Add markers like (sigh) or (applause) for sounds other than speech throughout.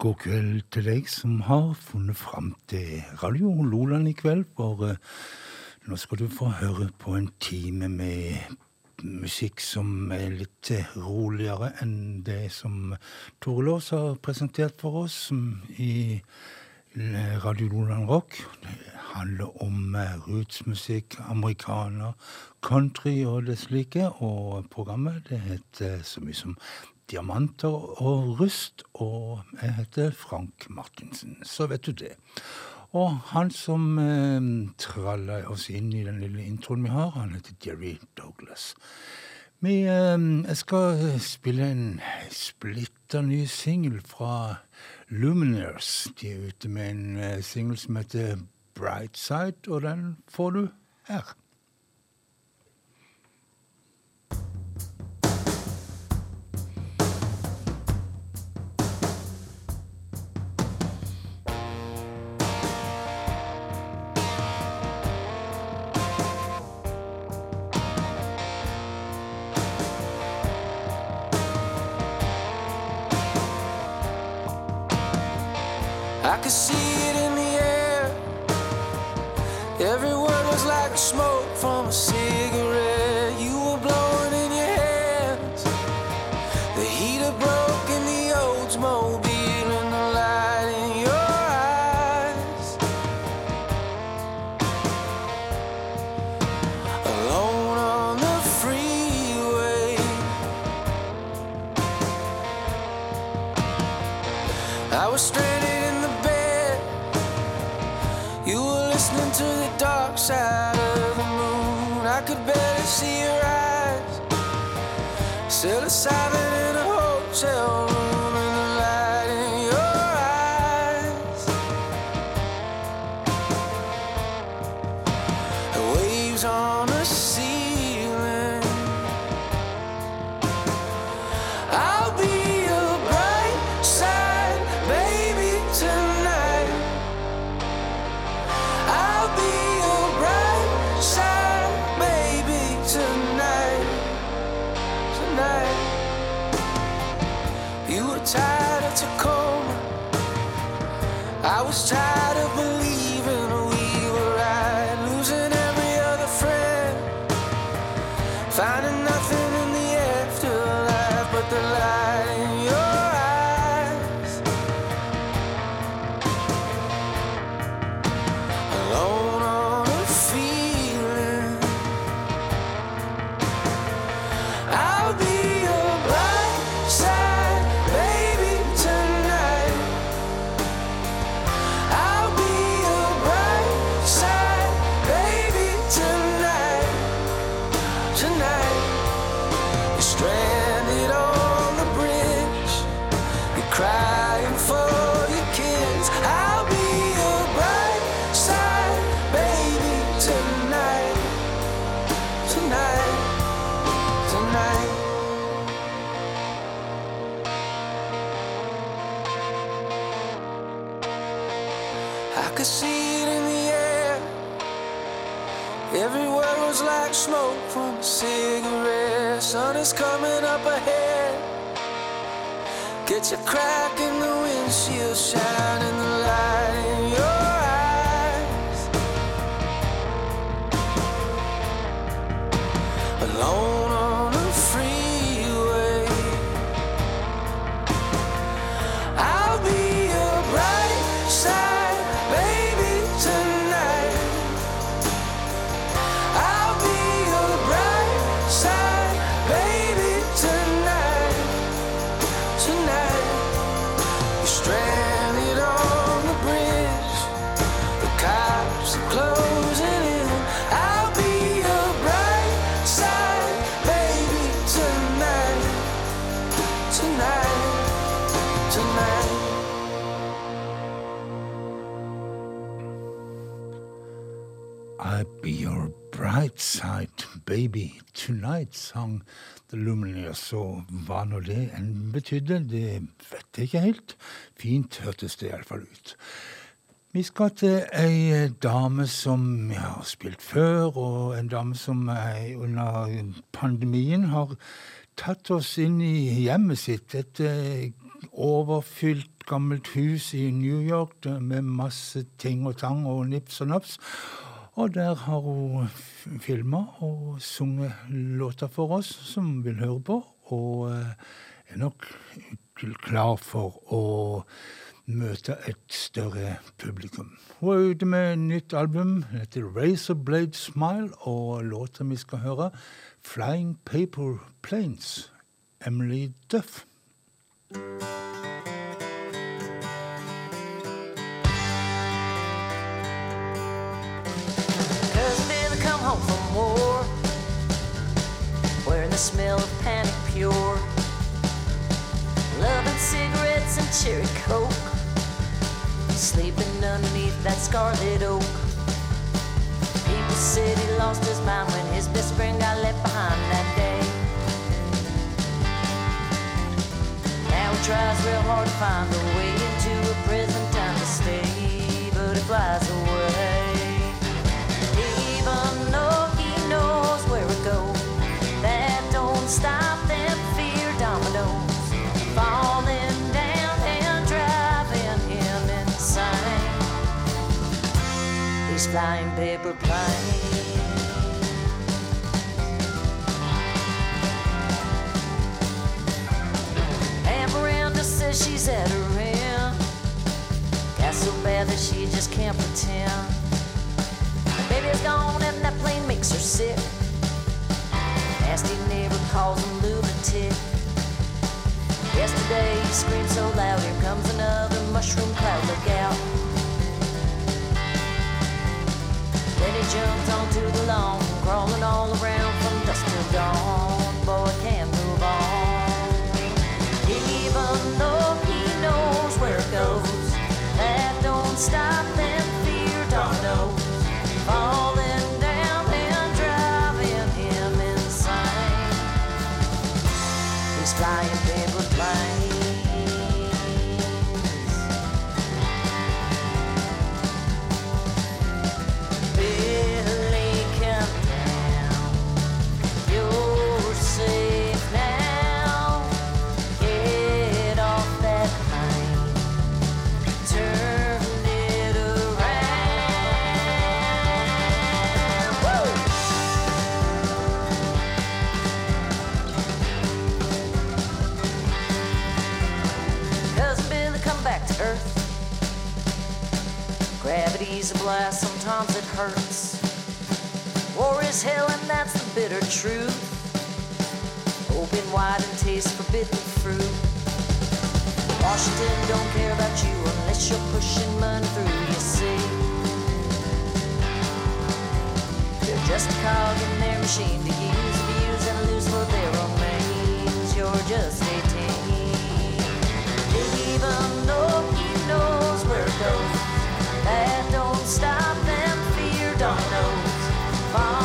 God kveld til deg som har funnet fram til Radio Loland i kveld. For nå skal du få høre på en time med musikk som er litt roligere enn det som Tore Lås har presentert for oss i Radio Loland Rock. Det handler om rootsmusikk, amerikaner, country og det slike. Og programmet det heter så mye som diamanter og rust. Og jeg heter Frank Martinsen, så vet du det. Og han som eh, tralla oss inn i den lille introen vi har, han heter Jerry Douglas. Vi, eh, jeg skal spille en splitter ny singel fra Luminers. De er ute med en eh, singel som heter Bright Side, og den får du her. Could see it in the air. Every word was like smoke from a cigarette. You were blowing Psilocybin in a hotel smoke from a cigarette. Sun is coming up ahead. Get your crack baby tonight, sang The Luminous. Og hva nå det enn betydde, det vet jeg ikke helt. Fint hørtes det iallfall ut. Vi skal til ei dame som vi har spilt før, og en dame som under pandemien har tatt oss inn i hjemmet sitt. Et overfylt gammelt hus i New York med masse ting og tang og nips og naps. Og der har hun filma og sunget låter for oss som vil høre på, og eh, er nok klar for å møte et større publikum. Hun er ute med et nytt album. Det heter Razor Blade Smile, og låta vi skal høre, Flying Paper Planes, Emily Duff. Smell of panic pure. Loving cigarettes and cherry coke. Sleeping underneath that scarlet oak. People said he lost his mind when his best friend got left behind that day. Now he tries real hard to find a way into a prison town to stay, but it flies away. Flying paper planes. And Miranda says she's at her end. Got so bad that she just can't pretend. baby's gone and that plane makes her sick nasty neighbor calls him lunatic. Yesterday he screamed so loud, here comes another mushroom cloud, look out. Then he jumps onto the lawn, crawling all around from dusk till dawn. Boy can't move on. Even though he knows where it goes, that don't stop a blast, sometimes it hurts. War is hell, and that's the bitter truth. Open wide and taste forbidden fruit. Washington don't care about you unless you're pushing money through, you see. They're just a cog in their machine to use, abuse, and lose for their own means. You're just 18. Even though he knows where it goes don't stop them fear dominoes falling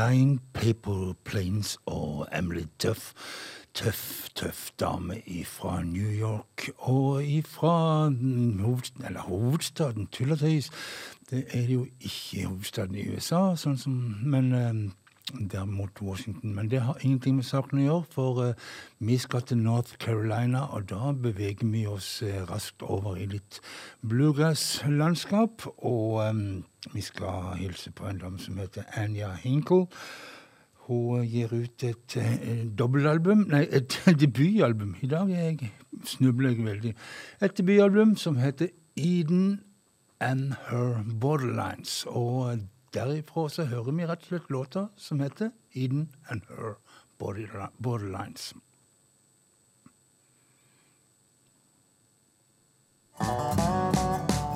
Flying Paper Planes og Emily Duff. Tøff, tøff dame fra New York og ifra eller hovedstaden Tulletøys. Det er jo ikke hovedstaden i USA, sånn som, men der mot Washington. Men det har ingenting med saken å gjøre, for uh, vi skal til North Carolina, og da beveger vi oss uh, raskt over i litt bluegrass-landskap. Og um, vi skal hilse på en dame som heter Anja Hinkle. Hun gir ut et, et dobbeltalbum, nei, et (laughs) debutalbum. I dag jeg, snubler jeg veldig. Et debutalbum som heter Eden and Her Borderlines. Og derifra så hører vi rett og slett låta som heter 'Eden and Her Borderlines'. Thank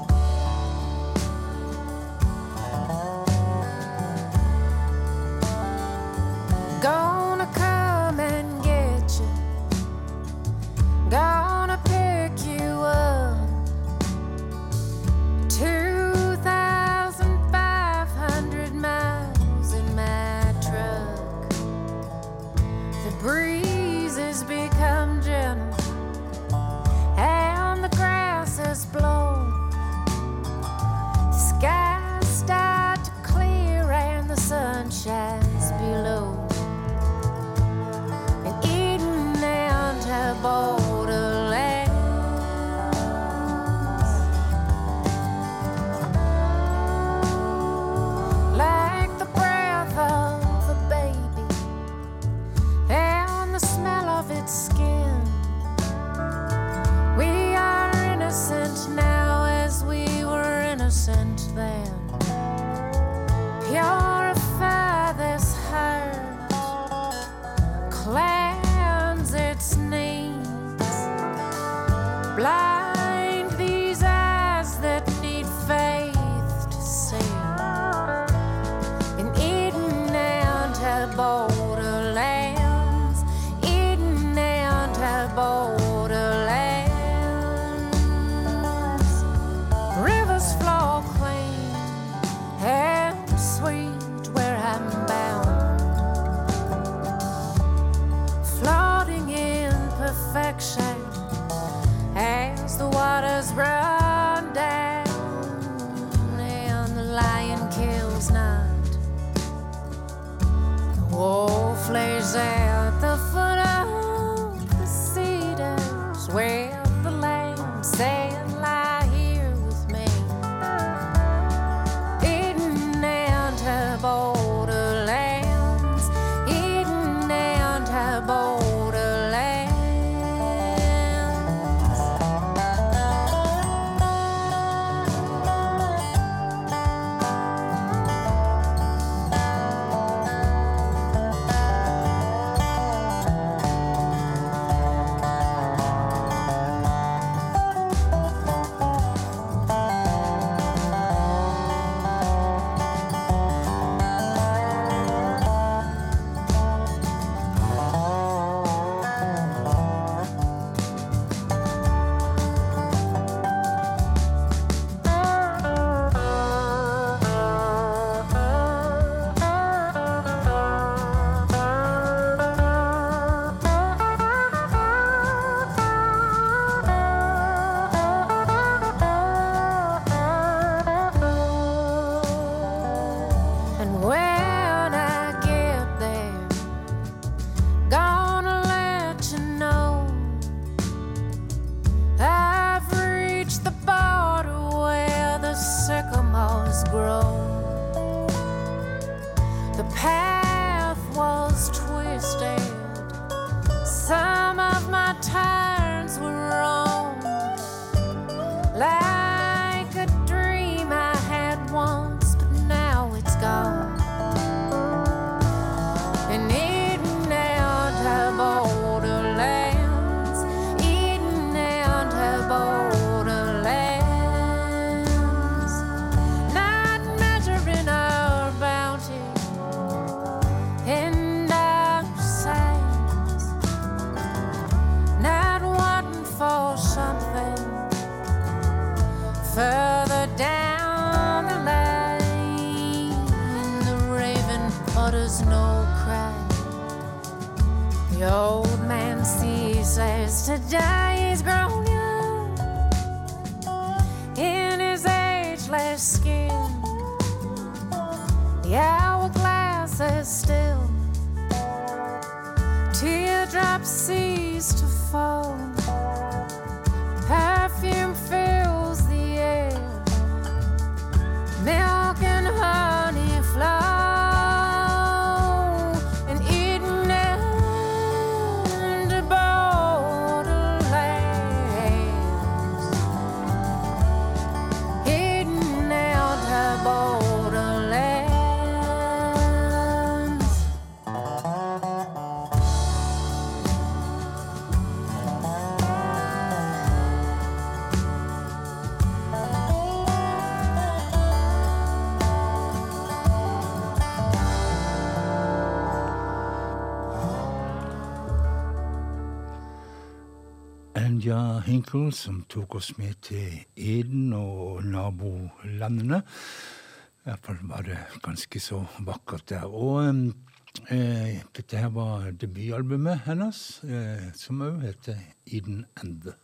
shines below, and Eden and her boy. Hinkle som tok oss med til Eden og nabolandene. I hvert fall var det ganske så vakkert der. Og eh, dette her var debutalbumet hennes, eh, som òg heter Eden and the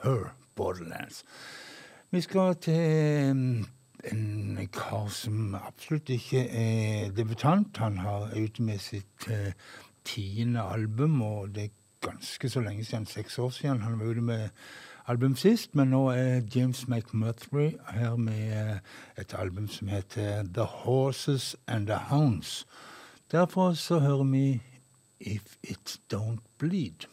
Her Borderlands. Vi skal til en kar som absolutt ikke er debutant. Han har ute med sitt eh, tiende album, og det ganske så lenge siden, seks år siden han var ute med album sist. Men nå er James McMurtry her med et album som heter The Horses and the Hounds. Derfor så hører vi If It Don't Bleed.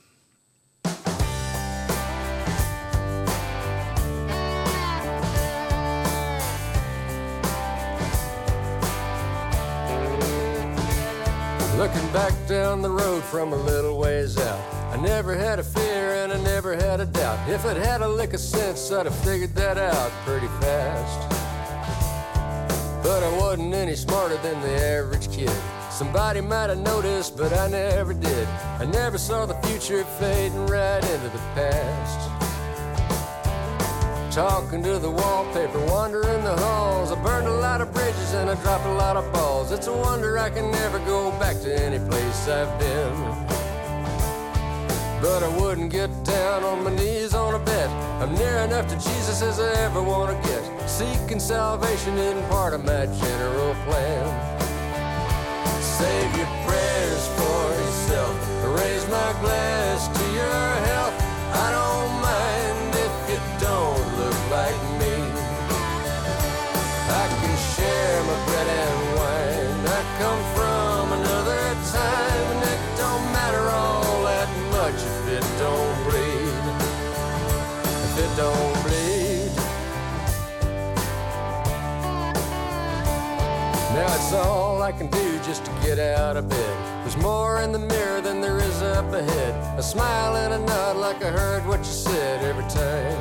Looking back down the road from a little ways out, I never had a fear and I never had a doubt. If I'd had a lick of sense, I'd have figured that out pretty fast. But I wasn't any smarter than the average kid. Somebody might have noticed, but I never did. I never saw the future fading right into the past. Talking to the wallpaper, wandering the halls. I burned a lot of bridges and I dropped a lot of balls. It's a wonder I can never go back to any place I've been. But I wouldn't get down on my knees on a bed. I'm near enough to Jesus as I ever want to get. Seeking salvation in part of my general plan. Save your prayers for yourself. Raise my glass to your health. It's all I can do just to get out of bed. There's more in the mirror than there is up ahead. A smile and a nod like I heard what you said every time.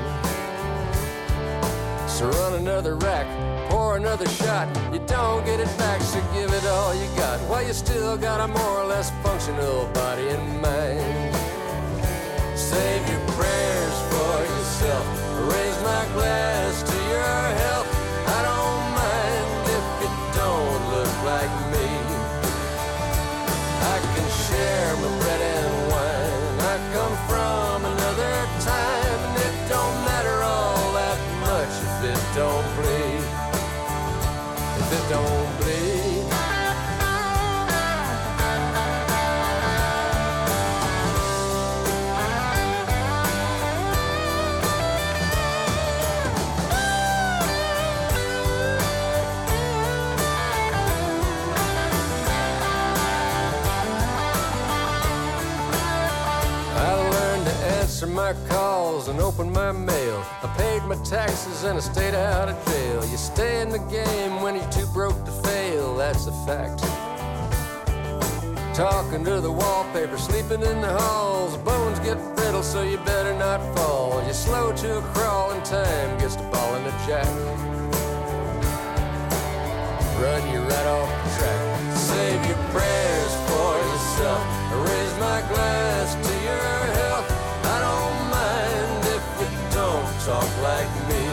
So run another rack, pour another shot. You don't get it back, so give it all you got. While you still got a more or less functional body and mind. Save your prayers for yourself. Raise my glass to my calls and open my mail. I paid my taxes and I stayed out of jail. You stay in the game when you're too broke to fail, that's a fact. Talking to the wallpaper, sleeping in the halls. Bones get brittle, so you better not fall. You're slow to a crawl, and time gets to ball in a jack. Run you right off the track. Save your prayers for yourself. Raise my glass talk like me.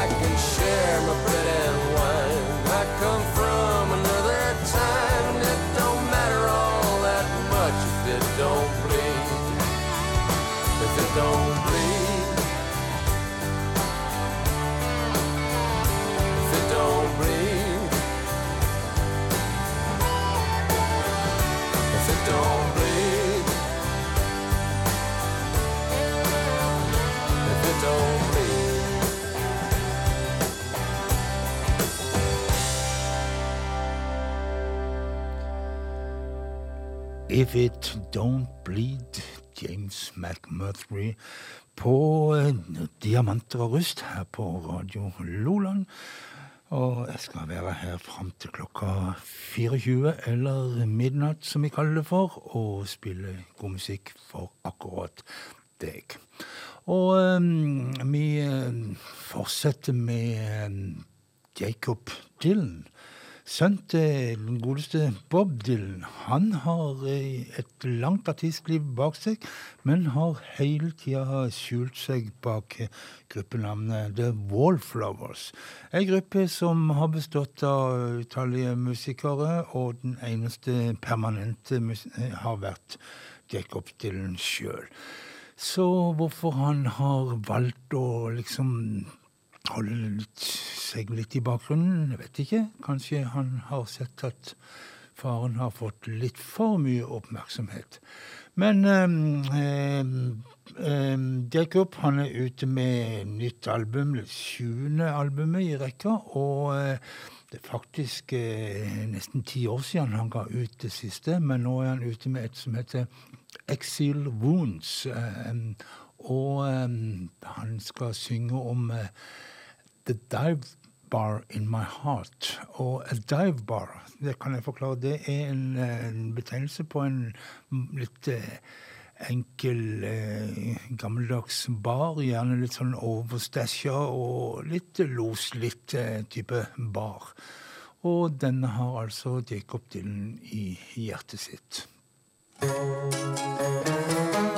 I can share my bread and wine. I come from another time, it don't matter all that much if it don't bleed. If it don't If It Don't Bleed, James McMurtry, på eh, Diamanter og rust her på Radio Loland. Og jeg skal være her fram til klokka 24, eller midnatt, som vi kaller det for, og spille god musikk for akkurat deg. Og um, vi eh, fortsetter med Jacob Dylan Sønnen til den godeste Bob Dylan. Han har eh, et langt artistliv bak seg, men har hele tida skjult seg bak eh, gruppenavnet The Wallflowers. Ei gruppe som har bestått av utallige musikere, og den eneste permanente eh, har vært Jacob Dylan sjøl. Så hvorfor han har valgt å liksom holde litt, seg litt i bakgrunnen. Jeg vet ikke. Kanskje han har sett at faren har fått litt for mye oppmerksomhet. Men eh, eh, Jacob han er ute med nytt album, det sjuende albumet i rekka. Og eh, det er faktisk eh, nesten ti år siden han ga ut det siste, men nå er han ute med et som heter Exile Wounds. og han skal synge om The Dive Bar in My Heart. Og a dive bar, det kan jeg forklare, det er en, en betegnelse på en litt eh, enkel, eh, gammeldags bar. Gjerne litt sånn overstæsja og litt loslitt eh, type bar. Og denne har altså Jacob Dylan i hjertet sitt. Once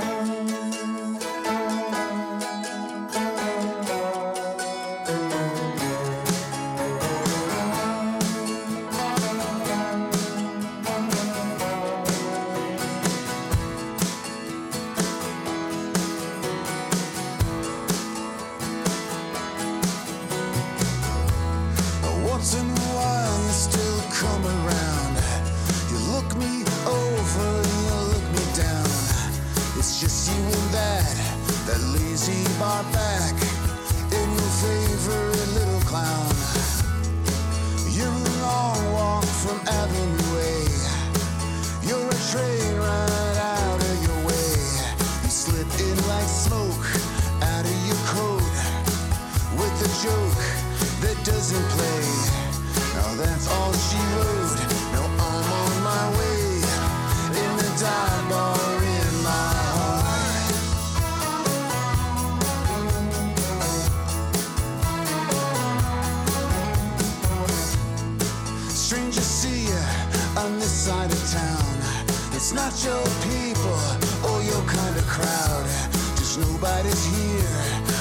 Here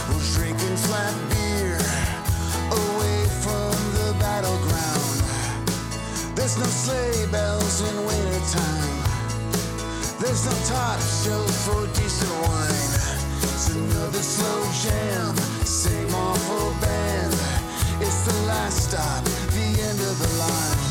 who's drinking flat beer away from the battleground. There's no sleigh bells in wintertime. There's no top shelf for decent wine. It's another slow jam, same awful band. It's the last stop, the end of the line.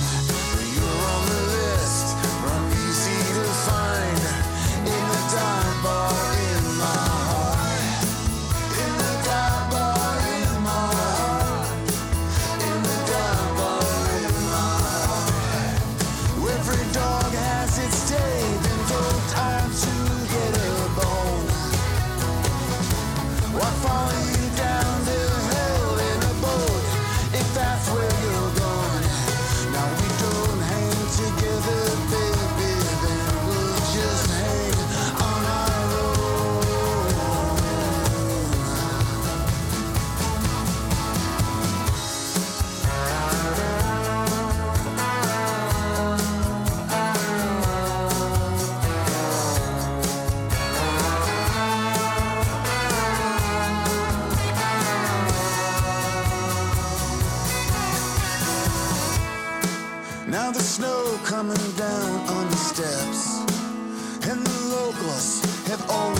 Coming down on the steps, and the locals have already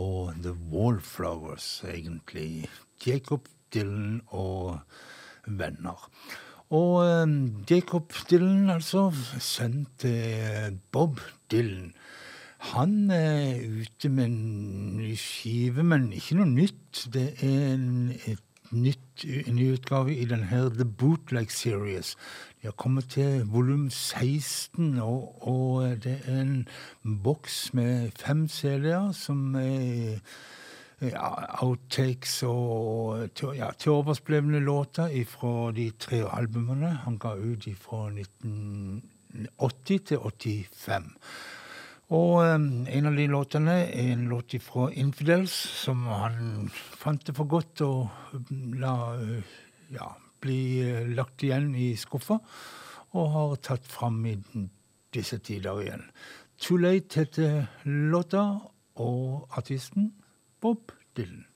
Og The Wallflowers, egentlig. Jacob Dylan og venner. Og eh, Jacob Dylan, altså, sønn til Bob Dylan, Han er ute med en ny skive, men ikke noe nytt. Det er en, et nytt, en ny utgave i denne The Bootleg Series. De har kommet til volum 16, og, og det er en boks med fem CD-er som er ja, outtakes og ja, oversblevne låter fra de tre albumene han ga ut fra 1980 til 85. Og um, en av de låtene er en låt fra Infidels, som han fant det for godt å la ja, bli lagt igjen i skuffa, og har tatt fram i disse tider igjen. Too Late heter låta, og artisten Bob Dylan.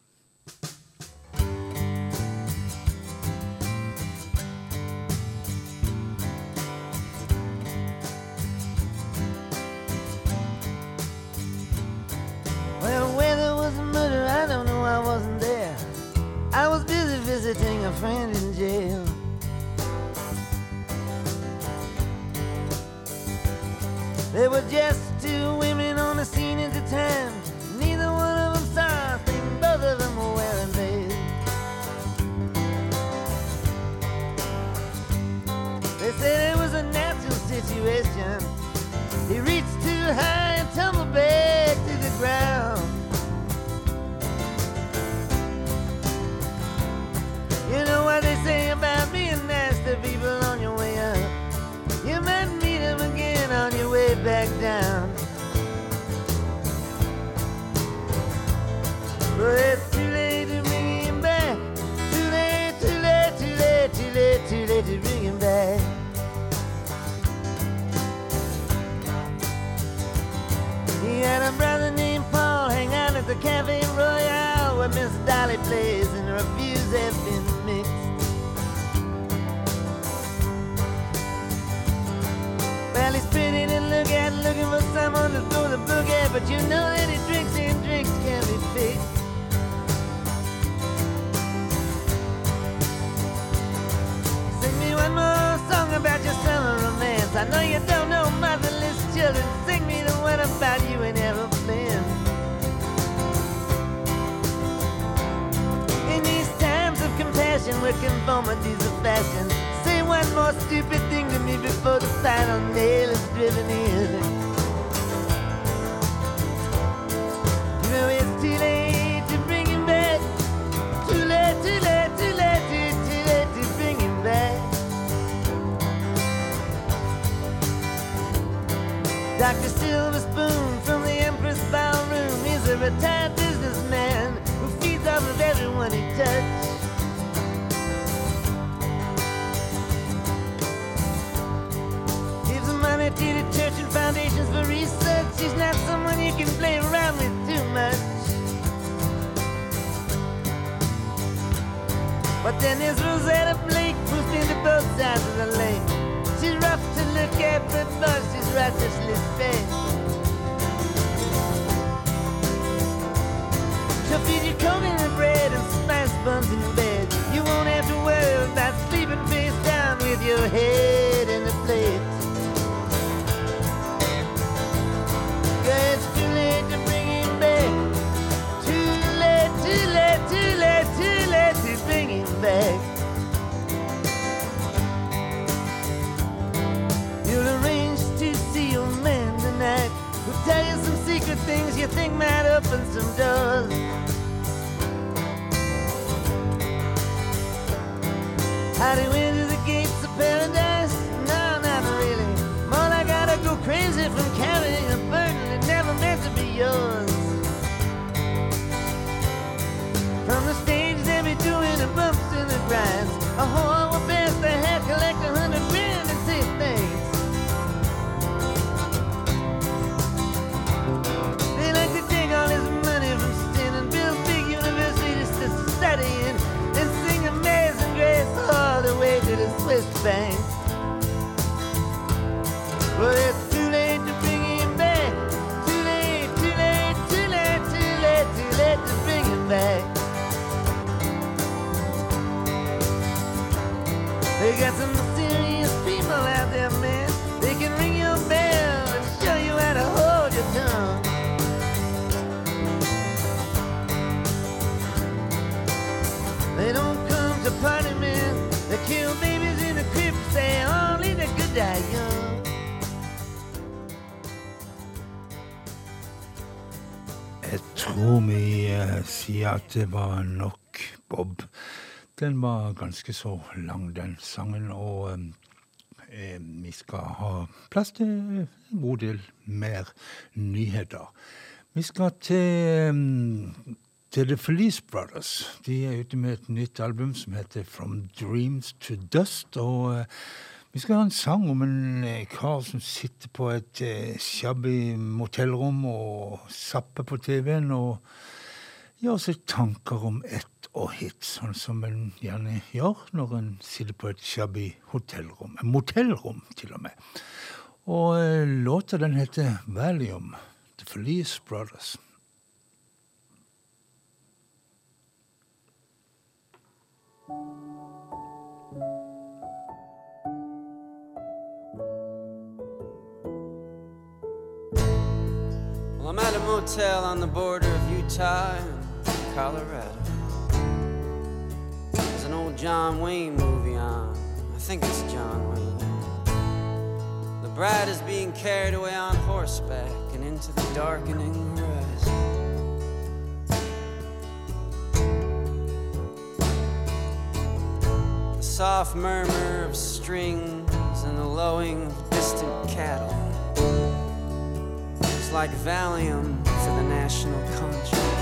But you know he drinks and drinks can be fixed. Sing me one more song about your summer romance. I know you don't know motherless children. Sing me the one about you and aeroplane. In these times of compassion where conformities are fashion, say one more stupid thing to me before the final nail is driven in. Dr. Silver Spoon from the Empress Ballroom is a retired businessman who feeds off of everyone he touches. Gives money to the church and foundations for research. She's not someone you can play around with too much. But then there's Rosetta Blake, who's been to both sides of the lake. She's rough to look at, but boy, righteously fair. She'll feed you coconut bread and spice buns in bed. You won't have to worry about sleeping face down with your head some things you think might open some doors. How do enter the gates of paradise? No, not really. More like I gotta go crazy from carrying a burden that never meant to be yours. From the stage they be doing the bumps and the grinds. A whore at det var nok Bob. Den var ganske så lang, den sangen, og eh, eh vi skal ha plass til en god del mer nyheter. Vi skal til, eh, til The Felice Brothers. De er ute med et nytt album som heter From Dreams to Dust. og eh, vi skal ha en sang om en eh, kar som sitter på et eh, shabby motellrom og zapper på TV-en og gjør seg tanker om ett og hit, sånn som en gjerne gjør når en sitter på et shabby hotellrom. En motellrom, til og med. Og eh, låta den heter Valium, The Felice Brothers. I'm at a motel on the border of Utah Colorado. There's an old John Wayne movie on. I think it's John Wayne. The bride is being carried away on horseback and into the darkening horizon. The soft murmur of strings and the lowing of distant cattle. It's like Valium for the national conscience.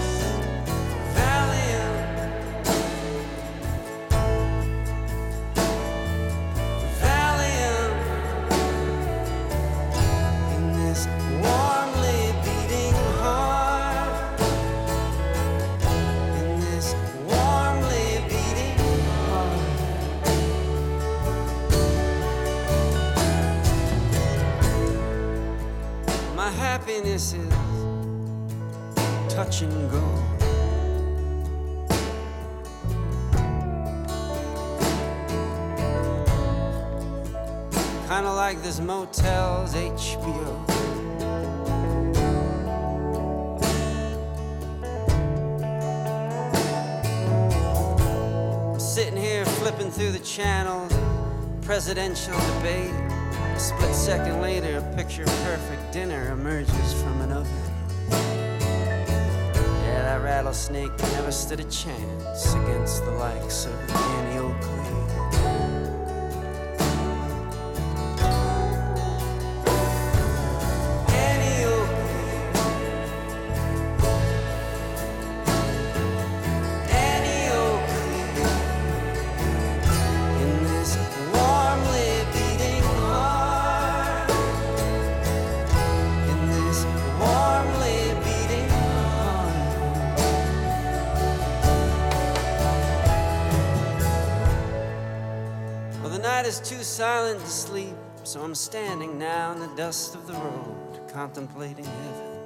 Happiness is touch and go. Kinda like this motel's HBO. Sitting here flipping through the channels, presidential debate. A split second later, a picture perfect dinner emerges from an oven. Yeah, that rattlesnake never stood a chance against the likes of Annie Oakley. Is too silent to sleep, so I'm standing now in the dust of the road, contemplating heaven.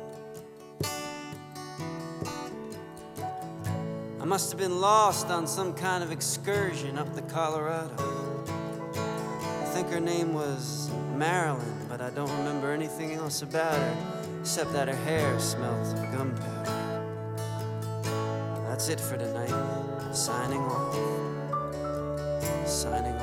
I must have been lost on some kind of excursion up the Colorado. I think her name was Marilyn, but I don't remember anything else about her except that her hair smelled of gunpowder. That's it for tonight. Signing off. Signing off.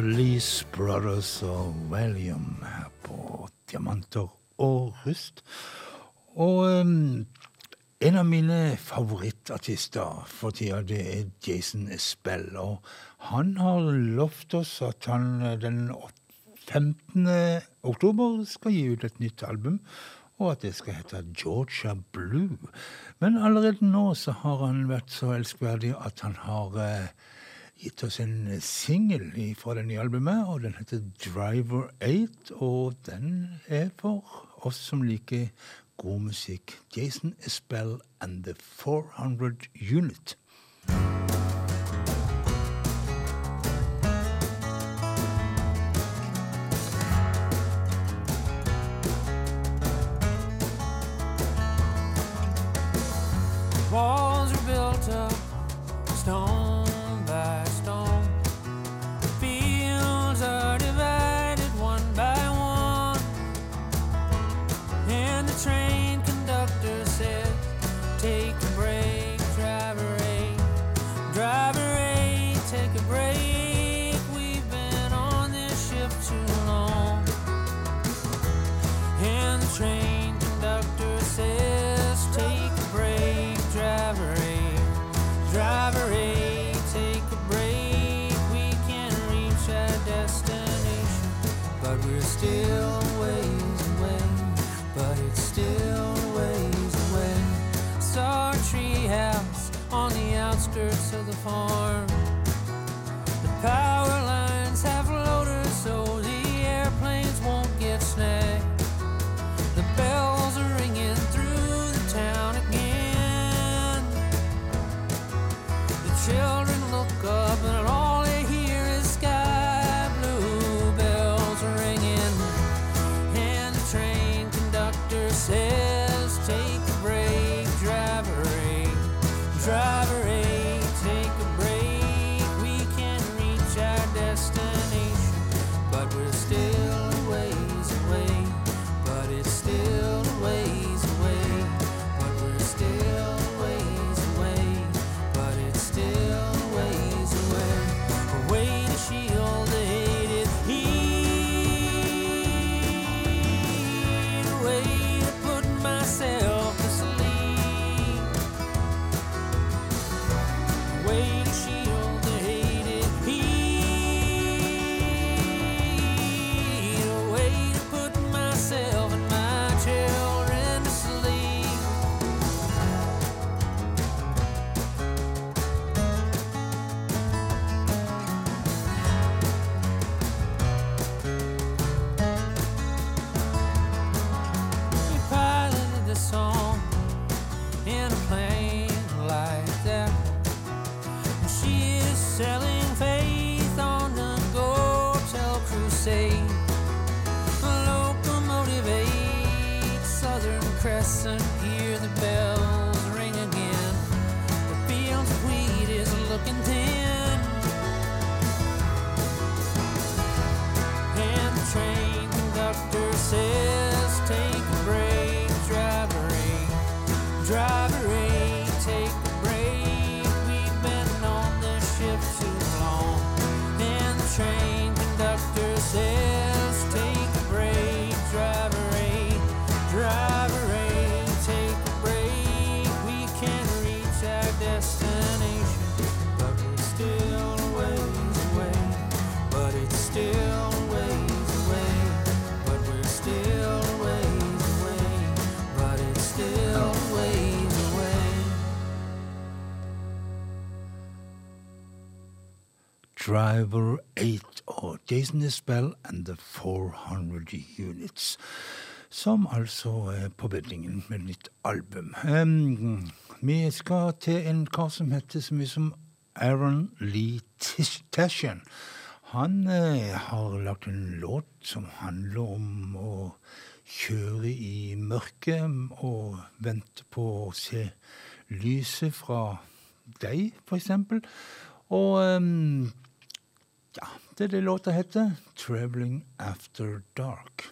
Felice Brothers og Valium her på Diamanter og rust. Og um, en av mine favorittartister for tida, det er Jason Spell. Og han har lovt oss at han den 15. oktober skal gi ut et nytt album, og at det skal hete Georgia Blue. Men allerede nå så har han vært så elskverdig at han har eh, gitt oss en singel fra det nye albumet, og den heter Driver 8. Og den er for oss som liker god musikk. Jason Espell and The 400 Unit. Still away. But it's still ways away. Saw a tree house on the outskirts of the farm. The power Driver 8 og Jason Isbell and The 400 Units. Som altså er på beddingen med nytt album. Um, vi skal til en kar som heter så mye som Aaron Lee Tashian. Han eh, har lagt en låt som handler om å kjøre i mørket og vente på å se lyset fra deg, eksempel. Og em, ja, det er det låta heter. 'Traveling After Dark'.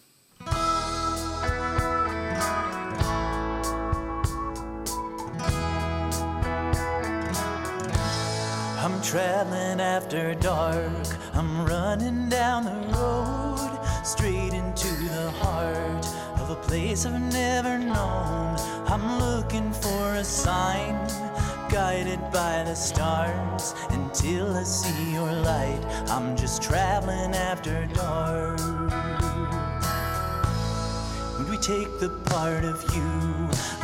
I'm traveling after dark. I'm Running down the road, straight into the heart of a place I've never known. I'm looking for a sign, guided by the stars. Until I see your light, I'm just traveling after dark. Would we take the part of you,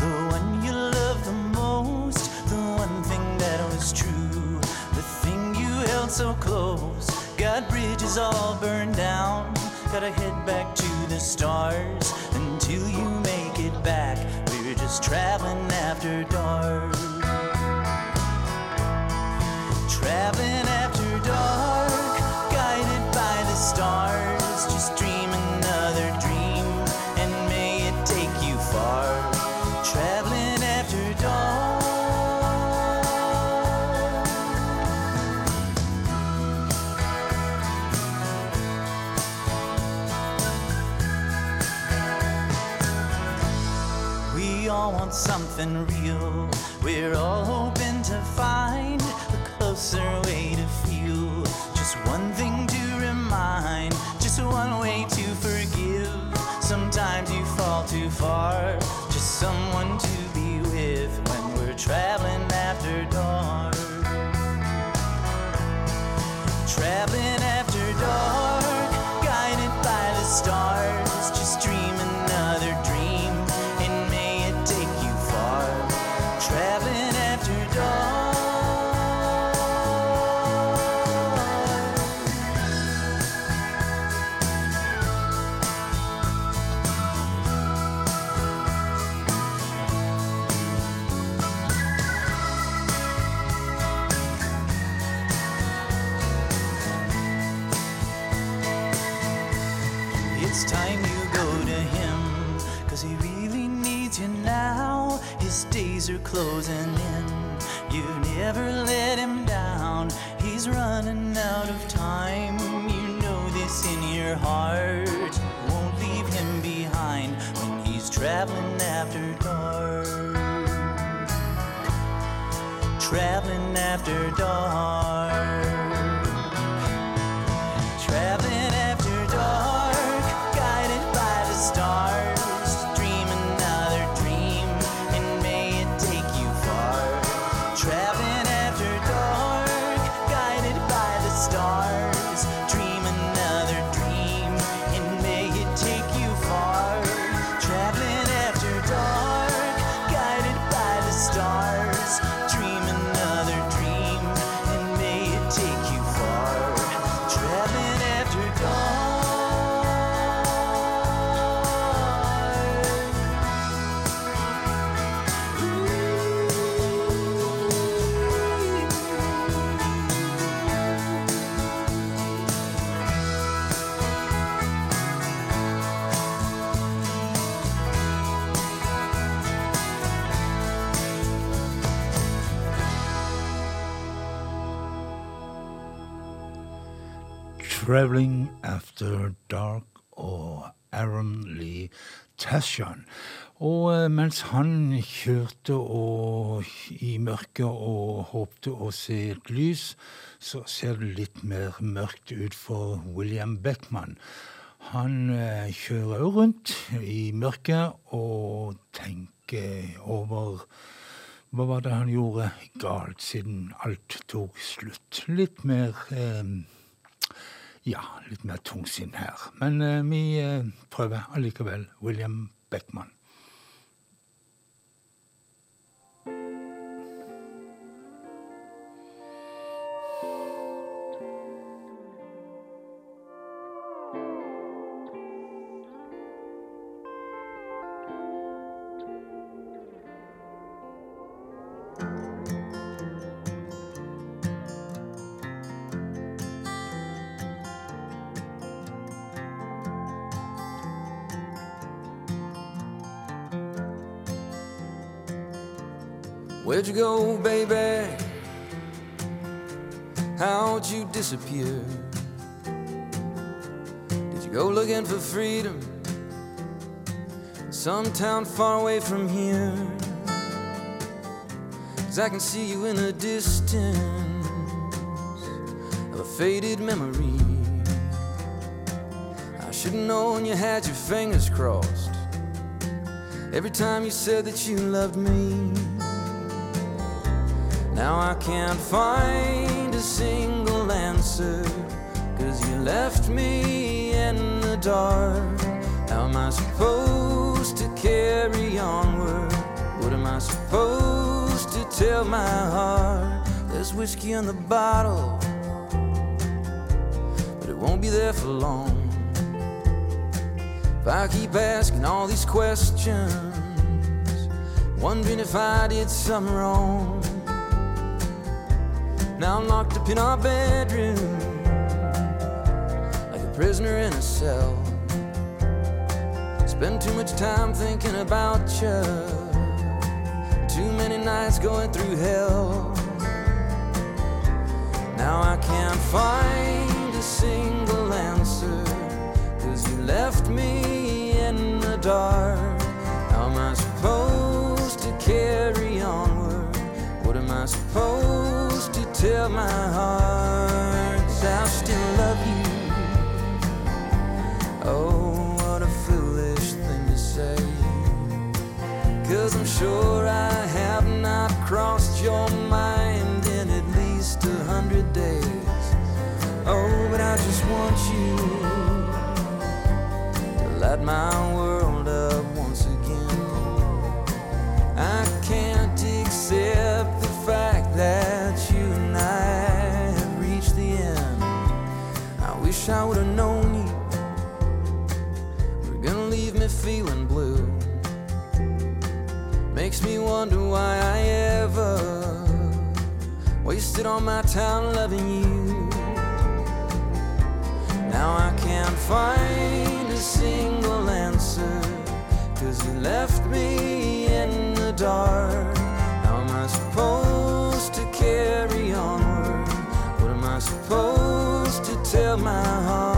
the one you love the most, the one thing that was true, the thing you held so close? Got bridges all burned down, gotta head back to the stars until you make it back. We're just traveling after dark. Traveling after dark, guided by the stars. Just dream another dream, and may it take you far. Traveling after. We all want something real. We're all hoping to find way to feel. Just one thing to remind, just one way to forgive. Sometimes you fall too far, just someone to days are closing in. You never let him down. He's running out of time. You know this in your heart. Won't leave him behind when he's traveling after dark. Traveling after dark. Traveling After Dark og Aaron Lee Tashan. Og eh, mens han kjørte og i mørket og håpte å se et lys, så ser det litt mer mørkt ut for William Beckman. Han eh, kjører rundt i mørket og tenker over hva var det han gjorde galt siden alt tok slutt? Litt mer eh, ja, litt mer tungsinn her. Men eh, vi eh, prøver allikevel William Beckman. Where'd you go, baby? How'd you disappear? Did you go looking for freedom? Some town far away from here. Cause I can see you in the distance of a faded memory. I should've known you had your fingers crossed. Every time you said that you loved me. Now I can't find a single answer. Cause you left me in the dark. How am I supposed to carry onward? What am I supposed to tell my heart? There's whiskey in the bottle, but it won't be there for long. If I keep asking all these questions, wondering if I did something wrong. Now I'm locked up in our bedroom, like a prisoner in a cell. Spend too much time thinking about you. Too many nights going through hell. Now I can't find a single answer. Cause you left me in the dark. How am I supposed to carry onward? What am I supposed tell my heart? I still love you. Oh, what a foolish thing to say. Cause I'm sure I have not crossed your mind in at least a hundred days. Oh, but I just want you to light my world Makes me wonder why I ever wasted all my time loving you. Now I can't find a single answer. Cause you left me in the dark. How am I supposed to carry onward? What am I supposed to tell my heart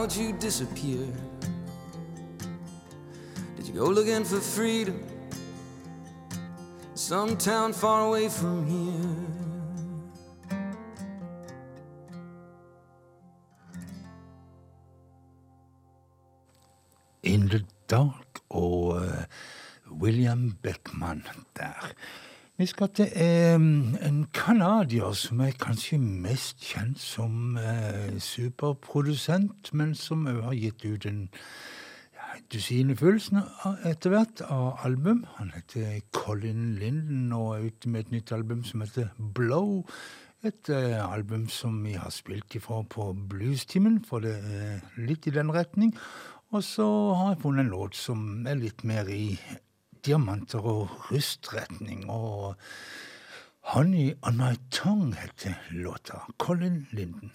How'd you disappear? Did you go looking for freedom? Some town far away from here. In the Dark og eh, William Beckmann der. Vi skal til eh, en canadier som er kanskje mest kjent som eh, superprodusent, men som òg har gitt ut en ja, dusine etter hvert av album. Han heter Colin Linden og er ute med et nytt album som heter Blow. Et eh, album som vi har spilt ifra på Bluestimen, for det er litt i den retning. Og så har jeg funnet en låt som er litt mer i diamanter og rustretning. Og Honey on my tongue heter låta. Colin Linden.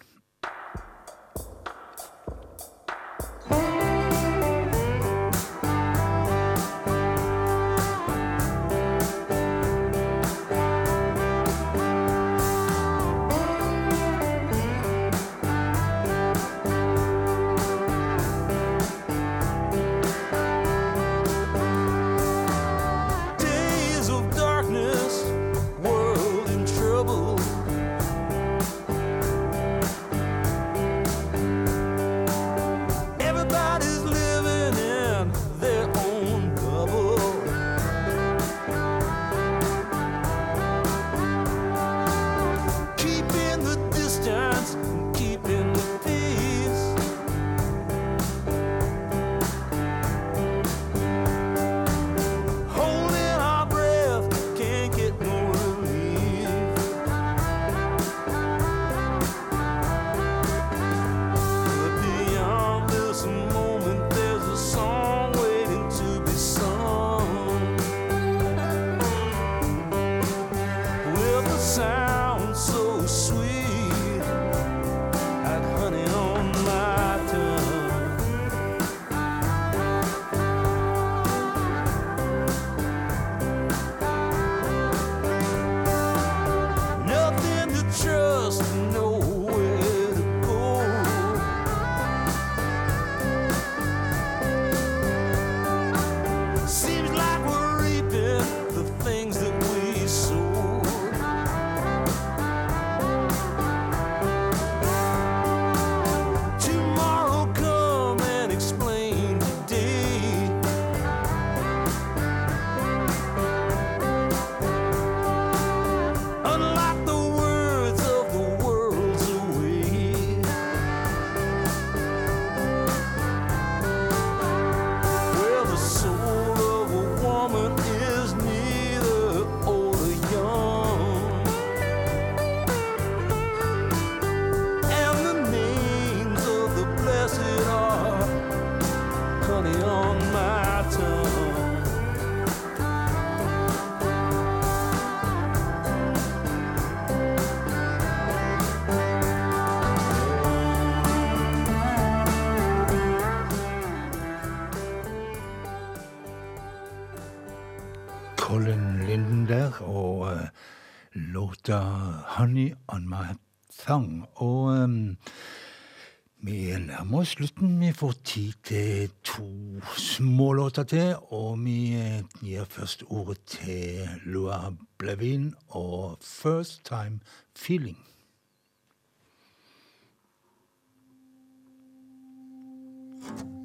Slutten. Vi får tid til to små låter til. Og vi gir først ordet til Loa Blevin og 'First Time Feeling'. I've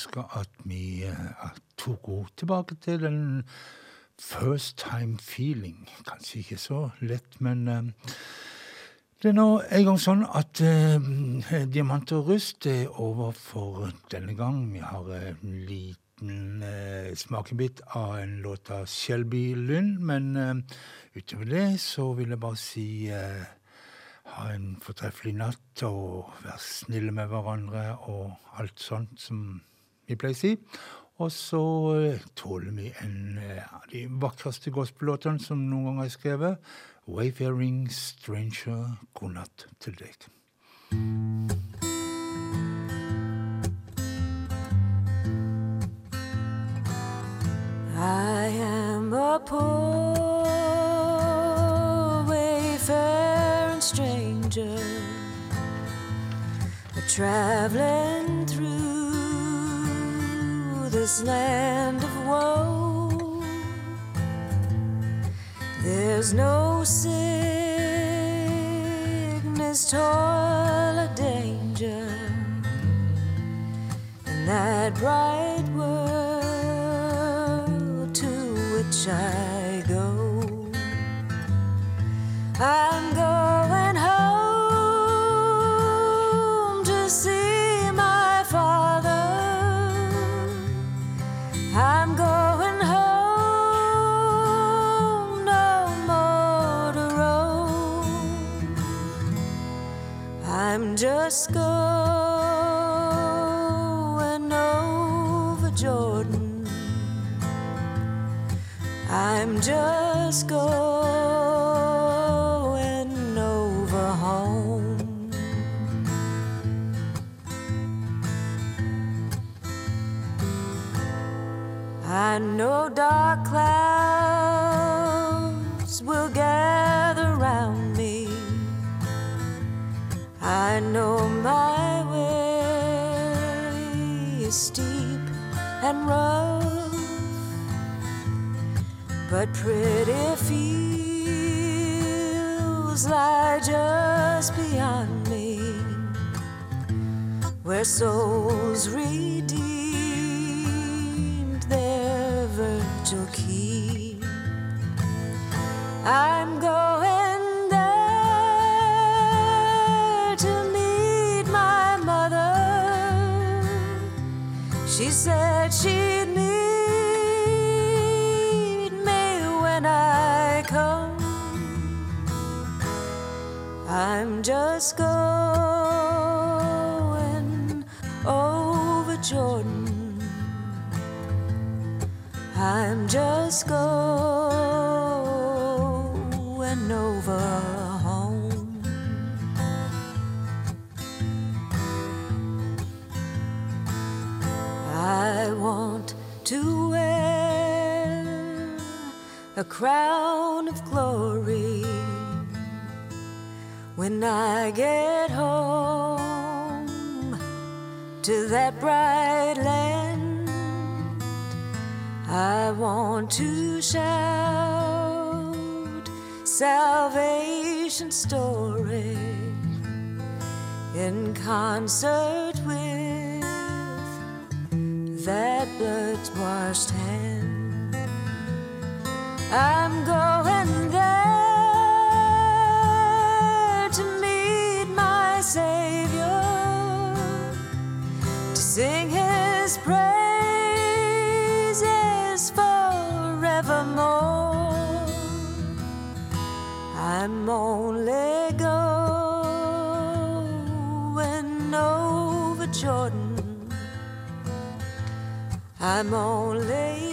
ønsker at vi eh, tok henne tilbake til den first time feeling. Kanskje ikke så lett, men eh, det er nå en gang sånn at eh, Diamant og rust er over for denne gang. Vi har en liten eh, smakebit av en låt av Shelby Lund, men utover det så vil jeg bare si ha en fortreffelig natt og være snille med hverandre og alt sånt som pleier å si. Og så eh, tåler vi en eh, av de vakreste gospellåtene som noen gang er skrevet. 'Wayfaring Stranger'. God natt til deg. I am a poor wayfaring stranger, a traveling this land of woe. There's no sickness, toil, or danger in that bright world to which I go. I'm just going over Jordan. I'm just going over home. I know dark clouds and rough, but pretty fields lie just beyond me, where souls redeemed their virtual keep. I'm going She said she'd meet me when I come. I'm just going over Jordan. I'm just going crown of glory when I get home to that bright land. I want to shout salvation story in concert with that blood washed hand. I'm going there to meet my Savior, to sing his praises forevermore. I'm only going over Jordan. I'm only.